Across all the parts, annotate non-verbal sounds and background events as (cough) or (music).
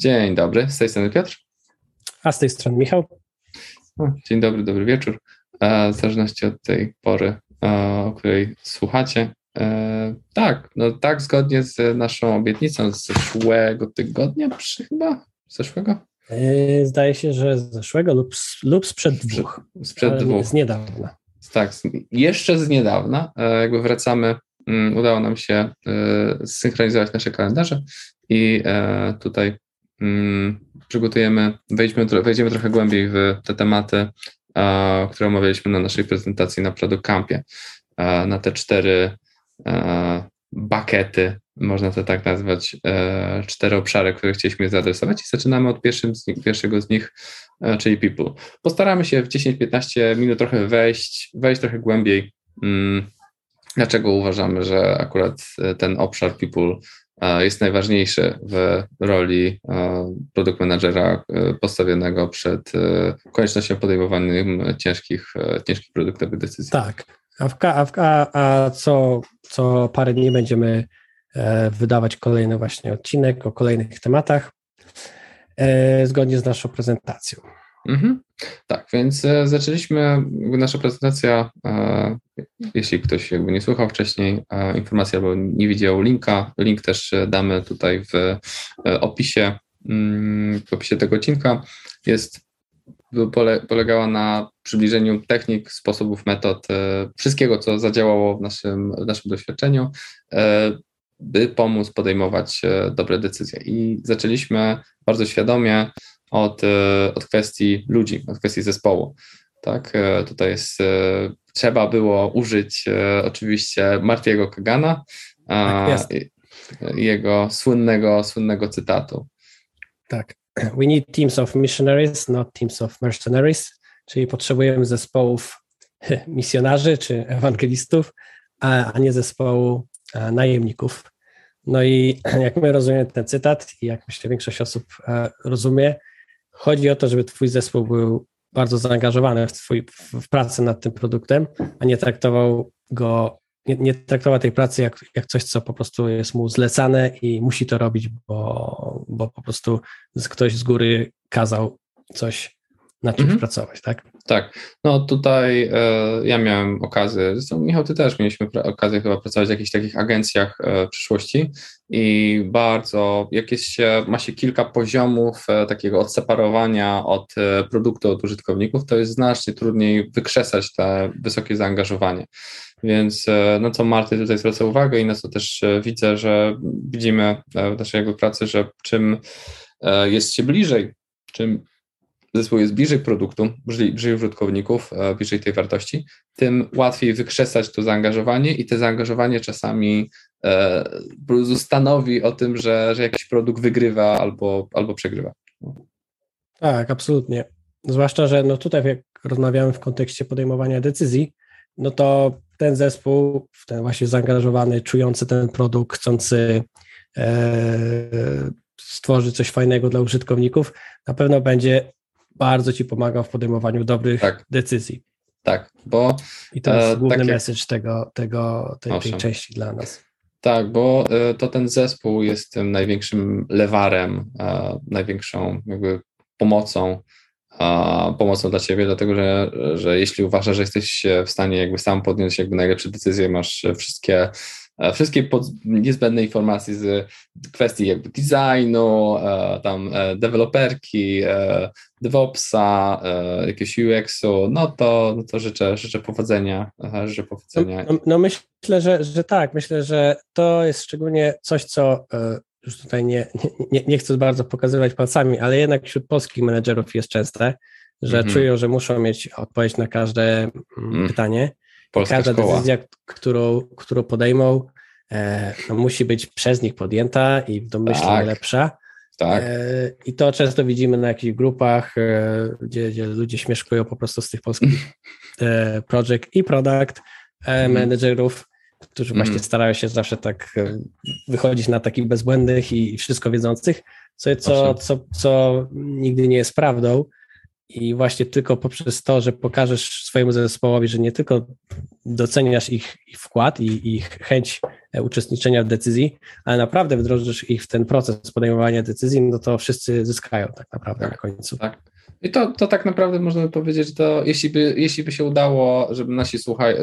Dzień dobry, z tej strony Piotr. A z tej strony Michał. Dzień dobry, dobry wieczór. E, w zależności od tej pory, e, o której słuchacie. E, tak, no tak, zgodnie z naszą obietnicą z zeszłego tygodnia, chyba zeszłego? Zdaje się, że z zeszłego lub, lub sprzed dwóch. Sprzed dwóch. Z niedawna. Tak, jeszcze z niedawna. Jakby wracamy, mm, udało nam się zsynchronizować nasze kalendarze i tutaj przygotujemy, wejdźmy, wejdziemy trochę głębiej w te tematy, które omawialiśmy na naszej prezentacji na Product Campie, na te cztery bakety, można to tak nazwać, e, cztery obszary, które chcieliśmy zaadresować i zaczynamy od pierwszym z nich, pierwszego z nich, e, czyli people. Postaramy się w 10-15 minut trochę wejść, wejść trochę głębiej, mm, dlaczego uważamy, że akurat e, ten obszar people jest najważniejszy w roli produkt managera postawionego przed koniecznością podejmowania ciężkich, ciężkich produktowych decyzji. Tak. A, a, w, a, a co, co parę dni będziemy e, wydawać kolejny właśnie odcinek o kolejnych tematach e, zgodnie z naszą prezentacją. Mhm. Tak, więc e, zaczęliśmy, nasza prezentacja, jeśli ktoś jakby nie słuchał wcześniej informacji albo nie widział linka, link też damy tutaj w opisie, mm, w opisie tego odcinka, jest pole, polegała na przybliżeniu technik, sposobów, metod, wszystkiego, co zadziałało w naszym, w naszym doświadczeniu, by pomóc podejmować dobre decyzje. I zaczęliśmy bardzo świadomie od, e, od kwestii ludzi, od kwestii zespołu. Tak, e, tutaj jest, e, trzeba było użyć oczywiście Martiego Kagana, tak jego słynnego, słynnego cytatu. Tak. (clears throat) We need teams of missionaries, not teams of mercenaries, czyli potrzebujemy zespołów misjonarzy czy ewangelistów, a, nie zespołu najemników. No i (clears throat) jak my rozumiemy ten cytat i jak myślę większość osób rozumie, Chodzi o to, żeby Twój zespół był bardzo zaangażowany w, twój, w pracę nad tym produktem, a nie traktował go, nie, nie traktował tej pracy jak, jak coś, co po prostu jest mu zlecane i musi to robić, bo, bo po prostu ktoś z góry kazał coś nad czymś mhm. pracować, tak? Tak. No tutaj e, ja miałem okazję, zresztą Michał, ty też mieliśmy okazję chyba pracować w jakichś takich agencjach e, w przyszłości i bardzo, jak jest się, ma się kilka poziomów e, takiego odseparowania od e, produktu, od użytkowników, to jest znacznie trudniej wykrzesać te wysokie zaangażowanie. Więc e, na co Marty tutaj zwraca uwagę i na co też e, widzę, że widzimy w naszej jakby pracy, że czym jest się bliżej, czym zespół jest bliżej produktu, bliżej, bliżej użytkowników, e, bliżej tej wartości, tym łatwiej wykrzesać to zaangażowanie i te zaangażowanie czasami e, po stanowi o tym, że, że jakiś produkt wygrywa albo, albo przegrywa. Tak, absolutnie. Zwłaszcza, że no tutaj jak rozmawiamy w kontekście podejmowania decyzji, no to ten zespół, ten właśnie zaangażowany, czujący ten produkt, chcący e, stworzyć coś fajnego dla użytkowników, na pewno będzie bardzo ci pomagał w podejmowaniu dobrych tak. decyzji. Tak, bo. I to jest e, główny takie... message tego, tego, tej, tej części dla nas. Tak, bo e, to ten zespół jest tym największym lewarem, e, największą jakby pomocą, pomocą dla ciebie, dlatego że, że jeśli uważasz, że jesteś w stanie jakby sam podjąć jakby najlepsze decyzje, masz wszystkie wszystkie pod, niezbędne informacje z kwestii jakby designu, e, tam e, deweloperki, DevOpsa, jakiegoś UX-u, no to, no to życzę, życzę powodzenia. Życzę powodzenia. No, no myślę, że, że tak. Myślę, że to jest szczególnie coś, co już tutaj nie, nie, nie chcę bardzo pokazywać palcami, ale jednak wśród polskich menedżerów jest częste, że mm -hmm. czują, że muszą mieć odpowiedź na każde mm. pytanie. Polska Każda szkoła. decyzja, którą, którą podejmą, e, no, musi być przez nich podjęta i w domyśle tak. najlepsza. Tak. E, I to często widzimy na jakichś grupach, e, gdzie, gdzie, ludzie śmieszkują po prostu z tych polskich (laughs) e, project i product mm. managerów, którzy właśnie mm. starają się zawsze tak e, wychodzić na takich bezbłędnych i wszystko wiedzących, co, co, co, co nigdy nie jest prawdą. i właśnie tylko poprzez to, że pokażesz swojemu zespołowi, że nie tylko doceniasz ich, ich wkład i ich chęć e, uczestniczenia w decyzji, ale naprawdę wdrożysz ich w ten proces podejmowania decyzji, no to wszyscy zyskają tak naprawdę tak, na końcu. Tak. I to, to tak naprawdę można by powiedzieć, że to jeśli by, jeśli by się udało, żeby nasi słucha, e,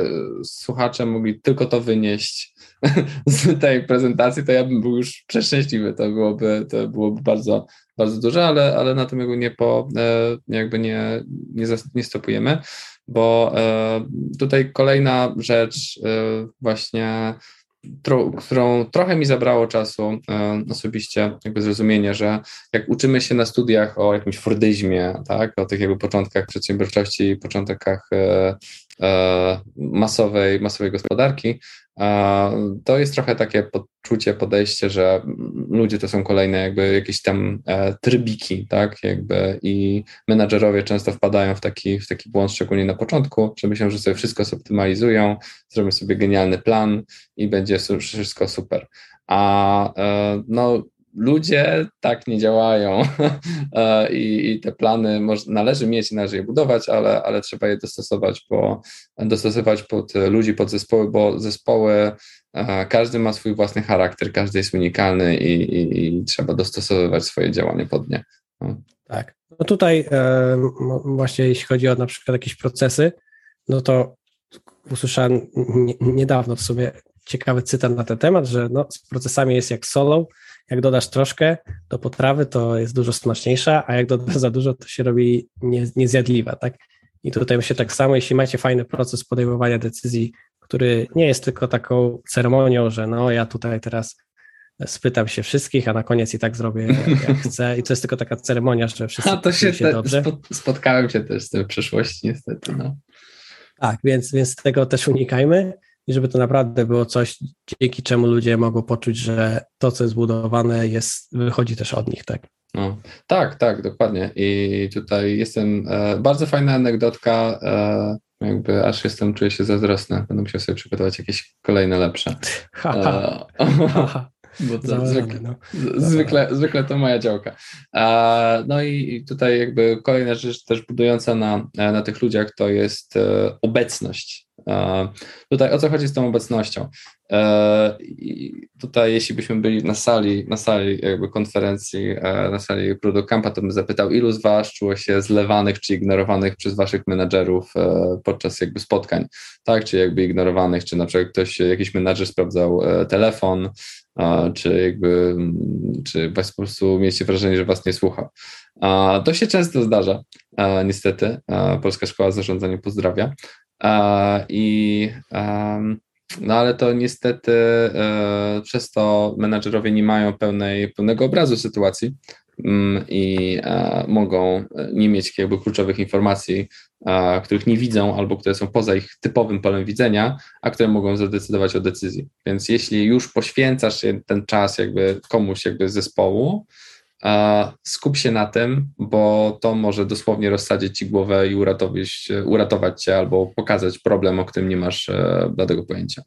słuchacze mogli tylko to wynieść (laughs) z tej prezentacji, to ja bym był już przeszczęśliwy. To byłoby, to byłoby bardzo, bardzo duże, ale, ale na tym jakby nie, po, e, jakby nie, nie, nie stopujemy, bo e, tutaj kolejna rzecz właśnie tro, którą trochę mi zabrało czasu e, osobiście, jakby zrozumienie, że jak uczymy się na studiach o jakimś fordyzmie, tak, o tych jakby początkach przedsiębiorczości, początkach e, e, masowej, masowej gospodarki, to jest trochę takie poczucie, podejście, że ludzie to są kolejne jakby jakieś tam e, trybiki, tak, jakby i menadżerowie często wpadają w taki, w taki błąd, szczególnie na początku, że myślą, że sobie wszystko zoptymalizują, zrobią sobie genialny plan i będzie wszystko super. A e, no, ludzie tak nie działają (laughs) e, I, i, te plany należy mieć, należy je budować, ale, ale trzeba je dostosować, bo, dostosować pod ludzi, pod zespoły, bo zespoły, e, każdy ma swój własny charakter, każdy jest unikalny i, i, i trzeba dostosowywać swoje działanie pod nie. No. Tak. No tutaj e, właśnie jeśli chodzi o na przykład jakieś procesy, no to usłyszałem niedawno w sobie ciekawy cytat na ten temat, że no, z procesami jest jak solo, jak dodasz troszkę do potrawy, to jest dużo smaczniejsza, a jak dodasz za dużo, to się robi nie, niezjadliwa, tak? I tutaj myślę tak samo, jeśli macie fajny proces podejmowania decyzji, który nie jest tylko taką ceremonią, że no ja tutaj teraz spytam się wszystkich, a na koniec i tak zrobię jak chcę i to jest tylko taka ceremonia, że (laughs) wszyscy a to się, się te, dobrze. Spotkałem się też z tym w przeszłości niestety, no. Tak, więc, więc tego też unikajmy i żeby to naprawdę było coś, dzięki czemu ludzie mogą poczuć, że to, co jest zbudowane, jest, wychodzi też od nich, tak? No, tak, tak, dokładnie. I tutaj jestem, e, bardzo fajna anegdotka, e, jakby aż jestem, czuję się zazdrosny. Będę musiał sobie przygotować jakieś kolejne lepsze. (laughs) (laughs) Ha, ha. E, bo to zwykle, no. zwykle, zwykle, to moja działka. No i tutaj jakby kolejna rzecz też budująca na, na tych ludziach to jest e, obecność. Tutaj o co chodzi z tą obecnością? E, tutaj jeśli byśmy byli na sali, na sali jakby konferencji, e, na sali Product Campa, to bym zapytał, ilu z Was czuło się zlewanych czy ignorowanych przez Waszych menadżerów podczas jakby spotkań, tak, czy jakby ignorowanych, czy na przykład ktoś, jakiś menadżer sprawdzał telefon, czy jakby, czy po prostu mieliście wrażenie, że was nie słucha. To się często zdarza, niestety. Polska Szkoła Zarządzania pozdrawia. I no ale to niestety e, przez to menadżerowie nie mają pełnej, pełnego obrazu sytuacji mm, i mogą nie mieć jakby kluczowych informacji których nie widzą albo które są poza ich typowym polem widzenia, a które mogą zadecydować o decyzji. Więc jeśli już poświęcasz ten czas jakby komuś jakby z zespołu, skup się na tym, bo to może dosłownie rozsadzić ci głowę i uratować, uratować cię albo pokazać problem, o którym nie masz e, bladego pojęcia.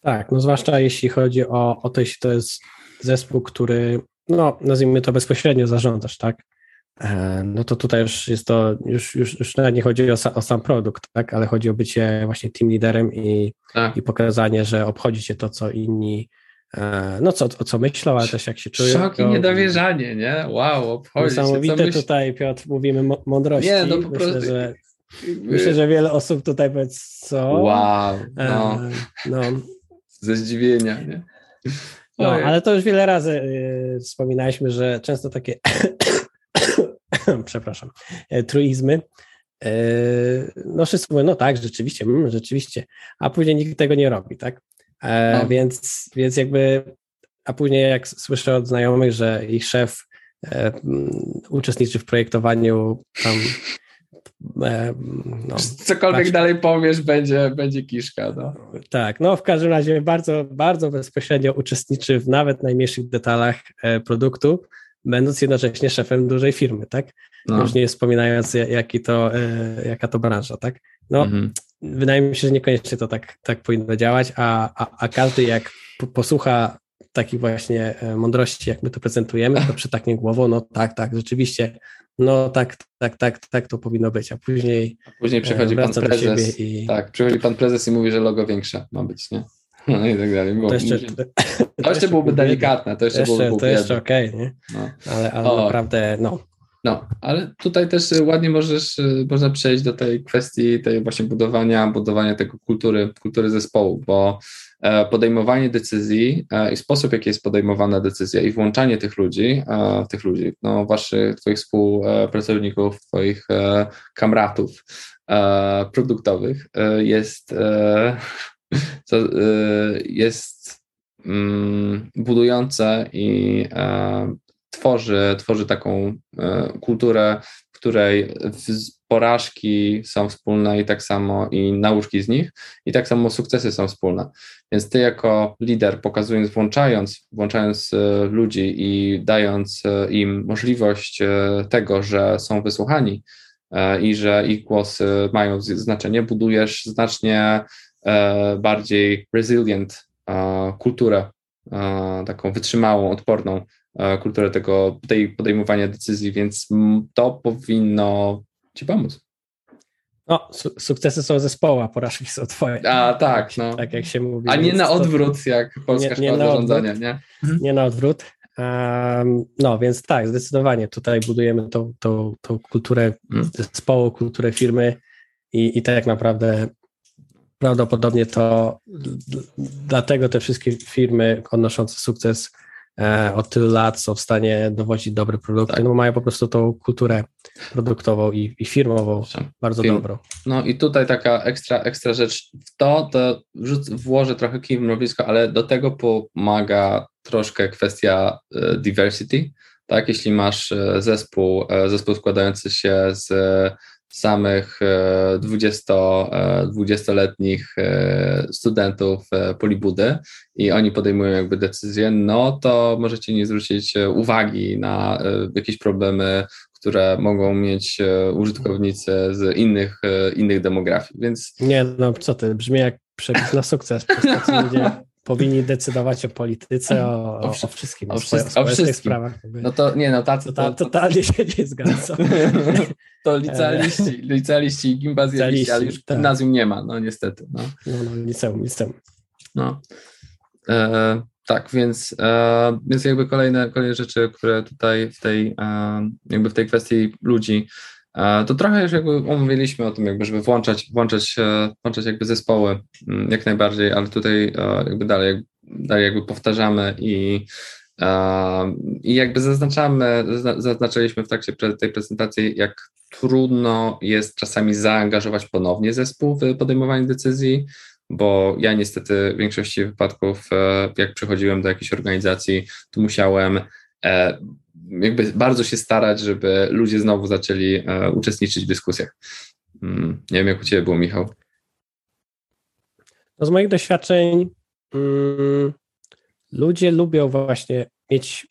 Tak, no zwłaszcza jeśli chodzi o, o to, jeśli to jest zespół, który, no nazwijmy to bezpośrednio zarządzasz, tak? E, no to tutaj już jest to, już, już, już nawet nie chodzi o, o sam produkt, tak, ale chodzi o bycie właśnie team liderem i, tak. i pokazanie, że obchodzi cię to, co inni, no co, o co myślą, ale też jak się czują. Szok i niedowierzanie, nie? Wow, obchodzi Niesamowite się, tutaj, Piotr, mówimy mądrości. Nie, no po myślę, prostu... Że, myślę, że wiele osób tutaj powie, co? Wow, no. E, no. Ze zdziwienia, nie? No, ale to już wiele razy y, wspominaliśmy, że często takie (coughs) przepraszam, e, truizmy. E, no wszyscy mówią, no tak, rzeczywiście, mm, rzeczywiście, a później nikt tego nie robi, tak? E, no. Więc, więc jakby, a później jak słyszę od znajomych, że ich szef mm, uczestniczy w projektowaniu tam no, Cokolwiek patrz. dalej powiesz, będzie, będzie kiszka. No. Tak, no w każdym razie bardzo, bardzo bezpośrednio uczestniczy w nawet najmniejszych detalach produktu, będąc jednocześnie szefem dużej firmy, tak? No. Już nie wspominając, jaki to, e, jaka to branża, tak? No, mhm. Wydaje mi się, że niekoniecznie to tak, tak powinno działać, a, a, a każdy jak posłucha takich właśnie mądrości, jak my to prezentujemy, to (laughs) przytaknie głową, no tak, tak, rzeczywiście, no tak, tak, tak, tak to powinno być, a później a później przychodzi pan prezes, i... tak, przychodzi pan prezes i mówi, że logo większe ma być, nie? (laughs) No i tak dalej. to jeszcze, (laughs) to jeszcze byłoby delikatne, to jeszcze, jeszcze byłoby To jeszcze okej, okay, nie? No. Ale, ale naprawdę, no. No, ale tutaj też ładnie możesz, można przejść do tej kwestii tej właśnie budowania, budowania tego kultury, kultury zespołu, bo e, podejmowanie decyzji e, i sposób, jaki jest podejmowana decyzja i włączanie tych ludzi, e, tych ludzi, no waszych, twoich współpracowników, twoich kamratów produktowych jest (laughs) jest mm, budujące i tworzy, tworzy taką e, kulturę, w której porażki są wspólne i tak samo i nauczki z nich i tak samo sukcesy są wspólne. Więc ty jako lider pokazując, włączając, włączając e, ludzi i dając im możliwość tego, że są wysłuchani i że ich głosy mają znaczenie, budujesz znacznie E, bardziej resilient e, kulturę, e, taką wytrzymałą, odporną kulturę tego, tej podejmowania decyzji, więc to powinno Ci pomóc. No, su sukcesy są zespołu, a porażki są twoje. A tak, no. Tak jak się mówi. A nie na odwrót, to... jak Polska nie, nie Szkoła Zarządzania, nie? Mhm. Nie na odwrót. Um, no, więc tak, zdecydowanie tutaj budujemy tą, tą, tą kulturę hmm. zespołu, kulturę firmy i, i tak naprawdę prawdopodobnie to dlatego te wszystkie firmy odnoszące sukces e, od tylu lat są w stanie dowodzić dobre produkty, tak. no mają po prostu tą kulturę produktową i, i firmową bardzo Firm. dobrą. No i tutaj taka ekstra, ekstra rzecz w to, to wrzuc, włożę trochę kij w mrowisko, ale do tego pomaga troszkę kwestia e, diversity, tak, jeśli masz e, zespół, zespół składający się z samych 20, e, 20-letnich e, e, studentów Polibudy i oni podejmują jakby decyzje, no to możecie nie zwrócić uwagi na jakieś problemy, które mogą mieć użytkownicy z innych, innych demografii, więc... Nie, no co ty, brzmi jak przepis na sukces. ludzie (laughs) powinni decydować o polityce, o, o, o wszystkim, o, o, o wszystkich sprawach. No to nie, no tacy to, to, Totalnie się nie zgadzam. (laughs) to licealiści, licealiści i gimnazjaliści, ale już tak. gimnazjum nie ma, no niestety. No, no, no liceum, liceum. No. E, tak, więc, e, więc jakby kolejne, kolejne rzeczy, które tutaj w tej, e, jakby w tej kwestii ludzi E, to trochę już jakby omówiliśmy o tym, jakby, żeby włączać, włączać, włączać jakby zespoły mm, jak najbardziej, ale tutaj e, jakby dalej, dalej jakby powtarzamy i, e, i jakby zaznaczamy, zaznaczyliśmy w trakcie tej prezentacji, jak trudno jest czasami zaangażować ponownie zespół w podejmowanie decyzji, bo ja niestety w większości wypadków, jak przychodziłem do jakiejś organizacji, to musiałem jakby bardzo się starać, żeby ludzie znowu zaczęli e, uczestniczyć w dyskusjach. Mm, nie wiem, jak u Ciebie było, Michał. No z moich doświadczeń mm, ludzie lubią właśnie mieć,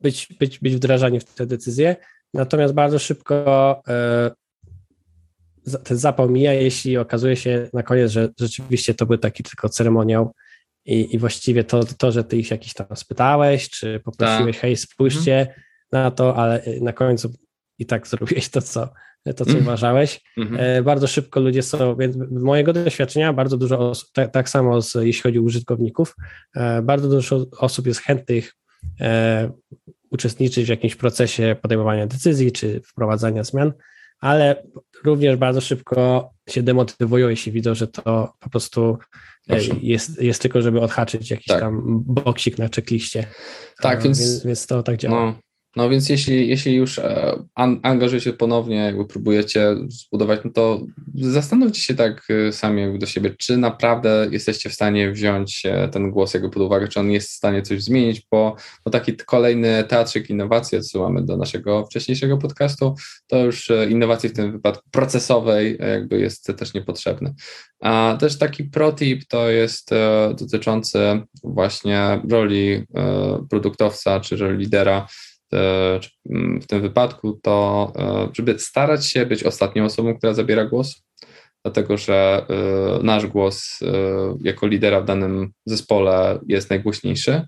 być, być, być wdrażani w te decyzje, natomiast bardzo szybko e, ten zapał mija, jeśli okazuje się na koniec, że rzeczywiście to był taki tylko ceremoniał i, i właściwie to, to, że ty ich jakiś tam spytałeś, czy poprosiłeś, tak. hej, spójrzcie mhm. na to, ale na końcu i tak zrobiłeś to, co, to, co mhm. uważałeś. Mhm. E, bardzo szybko ludzie są, więc mojego doświadczenia bardzo dużo osób, tak, tak samo z, jeśli chodzi o użytkowników, e, bardzo dużo osób jest chętnych e, uczestniczyć w jakimś procesie podejmowania decyzji czy wprowadzania zmian, ale również bardzo szybko się demotywują, jeśli widzą, że to po prostu jest, jest tylko, żeby odhaczyć jakiś tak. tam boksik na checkliście. Tak, więc, więc, więc to tak działa. No, no więc jeśli, jeśli już e, angażujecie ponownie, jakby próbujecie zbudować, no to zastanówcie się tak e, sami do siebie, czy naprawdę jesteście w stanie wziąć e, ten głos jakby pod uwagę, czy on jest w stanie coś zmienić, bo, bo taki kolejny teatrzyk innowacji, odsyłamy do naszego wcześniejszego podcastu, to już innowacji w tym wypadku procesowej jakby jest też niepotrzebny. A też taki protip to jest dotyczący właśnie roli produktowca czy lidera, w tym wypadku, to e, żeby starać się być ostatnią osobą, która zabiera głos, dlatego że e, nasz głos jako lidera w danym zespole jest najgłośniejszy.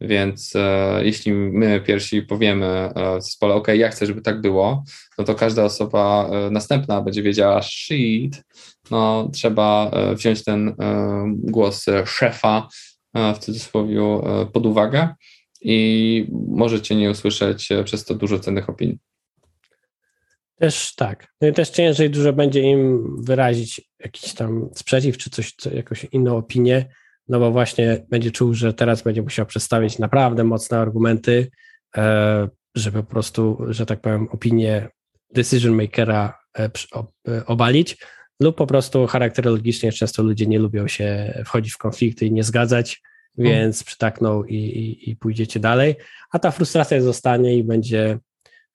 Więc e, jeśli my pierwsi powiemy e, w zespole, OK, ja chcę, żeby tak było, no to każda osoba e, następna będzie wiedziała, shit, no trzeba e, wziąć ten e, głos szefa w cudzysłowie pod uwagę i możecie nie usłyszeć przez to dużo cennych opinii. Też tak. No i też ciężej dużo będzie im wyrazić jakiś tam sprzeciw, czy coś, co, jakąś inną opinię, no bo właśnie będzie czuł, że teraz będzie musiał przedstawić naprawdę mocne argumenty, e, żeby po prostu, że tak powiem, opinię decision makera e, e, obalić, lub po prostu charakterologicznie często ludzie nie lubią się wchodzić w konflikty i nie zgadzać. Więc hmm. przytakną i, i, i pójdziecie dalej, a ta frustracja zostanie i będzie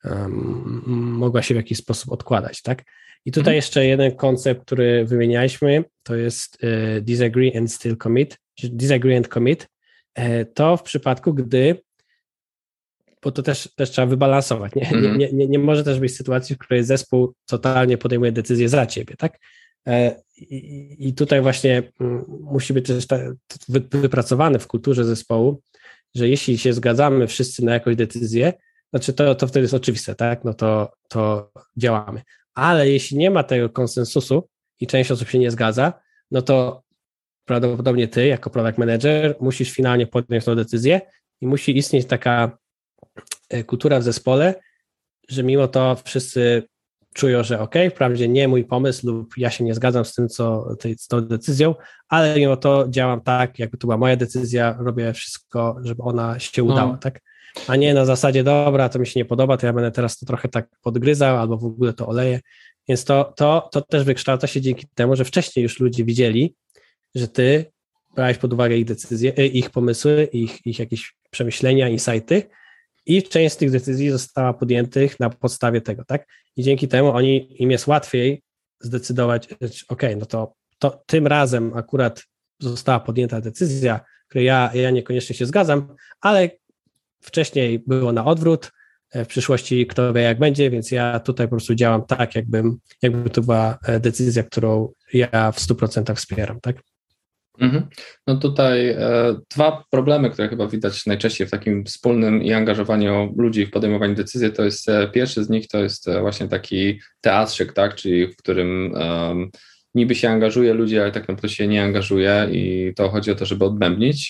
um, mogła się w jakiś sposób odkładać, tak? I tutaj mhm. jeszcze jeden koncept, który wymienialiśmy, to jest e, disagree and still commit, disagree and commit. E, to w przypadku, gdy, bo to też, też trzeba wybalansować, nie? Mhm. Nie, nie, nie może też być sytuacji, w której zespół totalnie podejmuje decyzję za ciebie, tak? E, I, tutaj właśnie mm, musi być też wypracowane w kulturze zespołu, że jeśli się zgadzamy wszyscy na jakąś decyzję, znaczy to, to wtedy jest oczywiste, tak? No to, to działamy ale jeśli nie ma tego konsensusu i część osób się nie zgadza, no to prawdopodobnie ty, jako product manager, musisz finalnie podjąć tę decyzję i musi istnieć taka e, kultura w zespole, że mimo to wszyscy czują, że ok, wprawdzie nie mój pomysł lub ja się nie zgadzam z tym, co z tą decyzją, ale mimo to działam tak, jakby to była moja decyzja, robię wszystko, żeby ona się udała, no. tak? a nie na zasadzie, dobra, to mi się nie podoba, to ja będę teraz to trochę tak podgryzał albo w ogóle to oleję. Więc to, to, to też wykształca się dzięki temu, że wcześniej już ludzie widzieli, że ty brałeś pod uwagę ich decyzje, e, ich pomysły, ich, ich jakieś przemyślenia, insighty i część z tych decyzji została podjętych na podstawie tego, tak? I dzięki temu oni, im jest łatwiej zdecydować, ok, no to, to tym razem akurat została podjęta decyzja, której ja, ja niekoniecznie się zgadzam, ale Wcześniej było na odwrót, e, w przyszłości kto wie jak będzie, więc ja tutaj po prostu działam tak, jakbym, jakby to była e, decyzja, którą ja w 100% wspieram, tak? Mhm. No tutaj e, dwa problemy, które chyba widać najczęściej w takim wspólnym i angażowaniu ludzi w podejmowanie decyzji, to jest e, pierwszy z nich to jest e, właśnie taki teatrzyk, tak, czyli w którym niby się angażuje ludzi, ale tak naprawdę się nie angażuje i to chodzi o to, żeby odbębnić.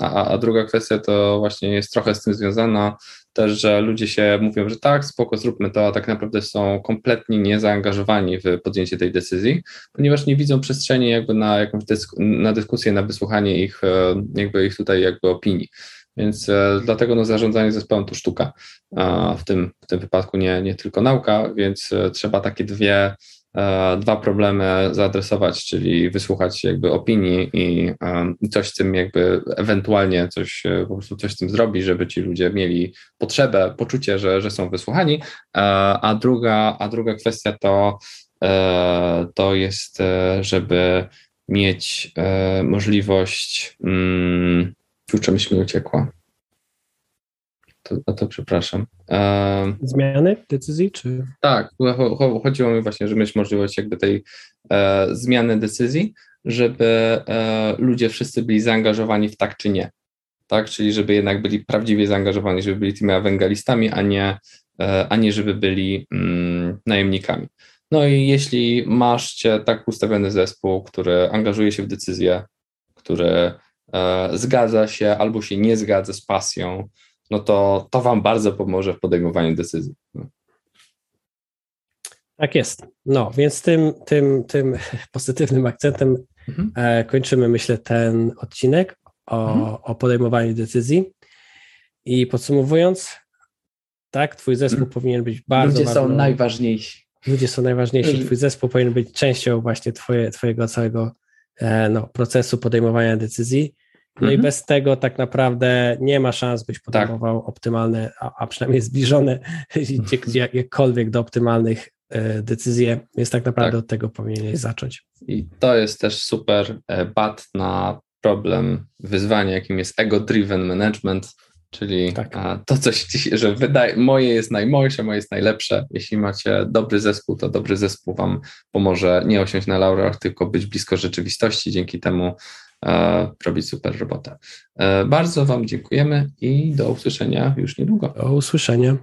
A, a druga kwestia to właśnie jest trochę z tym związana też, że ludzie się mówią, że tak, spoko, zróbmy to, a tak naprawdę są kompletnie niezaangażowani w podjęcie tej decyzji, ponieważ nie widzą przestrzeni jakby na jakąś na dyskusję, na wysłuchanie ich, e, jakby ich tutaj jakby opinii. Więc e, dlatego no, zarządzanie zespołem to sztuka. W tym, w tym wypadku nie, nie tylko nauka, więc trzeba takie dwie E, dwa problemy zaadresować, czyli wysłuchać jakby opinii i coś z tym jakby ewentualnie coś, e, po prostu coś z tym zrobić, żeby ci ludzie mieli potrzebę, poczucie, że, że są wysłuchani, e, a druga, a druga kwestia to, to jest, żeby mieć możliwość, kurczę, myśl mi uciekła, to, no to przepraszam. Zmiany decyzji, czy? Tak, chodziło mi właśnie, żeby mieć możliwość jakby tej e, zmiany decyzji, żeby e, ludzie wszyscy byli zaangażowani w tak czy nie. Tak, czyli żeby jednak byli prawdziwie zaangażowani, żeby byli tymi ewangelistami, a nie, e, a nie żeby byli mm, najemnikami. No i jeśli masz cię tak ustawiony zespół, który angażuje się w decyzje, który e, zgadza się albo się nie zgadza z pasją, no to to Wam bardzo pomoże w podejmowaniu decyzji. Tak jest. No, więc tym, tym, tym (laughs) pozytywnym akcentem mhm. E, kończymy, myślę, ten odcinek o, mhm. o podejmowaniu decyzji. I podsumowując, tak, Twój zespół mhm. powinien być bardzo. Ludzie są najważniejsi. Ludzie są najważniejsi. Twój zespół powinien być częścią właśnie twoje, Twojego całego e, no, procesu podejmowania decyzji. No mhm. i bez tego tak naprawdę nie ma szans, byś podejmował tak. optymalne, a, a, przynajmniej zbliżone (laughs) jakkolwiek do optymalnych e, decyzji, więc tak naprawdę tak. od tego powinieneś zacząć. I to jest też super e, bat na problem, wyzwanie, jakim jest ego-driven management, czyli tak. to coś, że wydaje, moje jest najmojsze, moje jest najlepsze. Jeśli macie dobry zespół, to dobry zespół wam pomoże nie osiąść na laurach, tylko być blisko rzeczywistości. Dzięki temu robić super robotę. Bardzo Wam dziękujemy i do usłyszenia już niedługo. Do usłyszenia.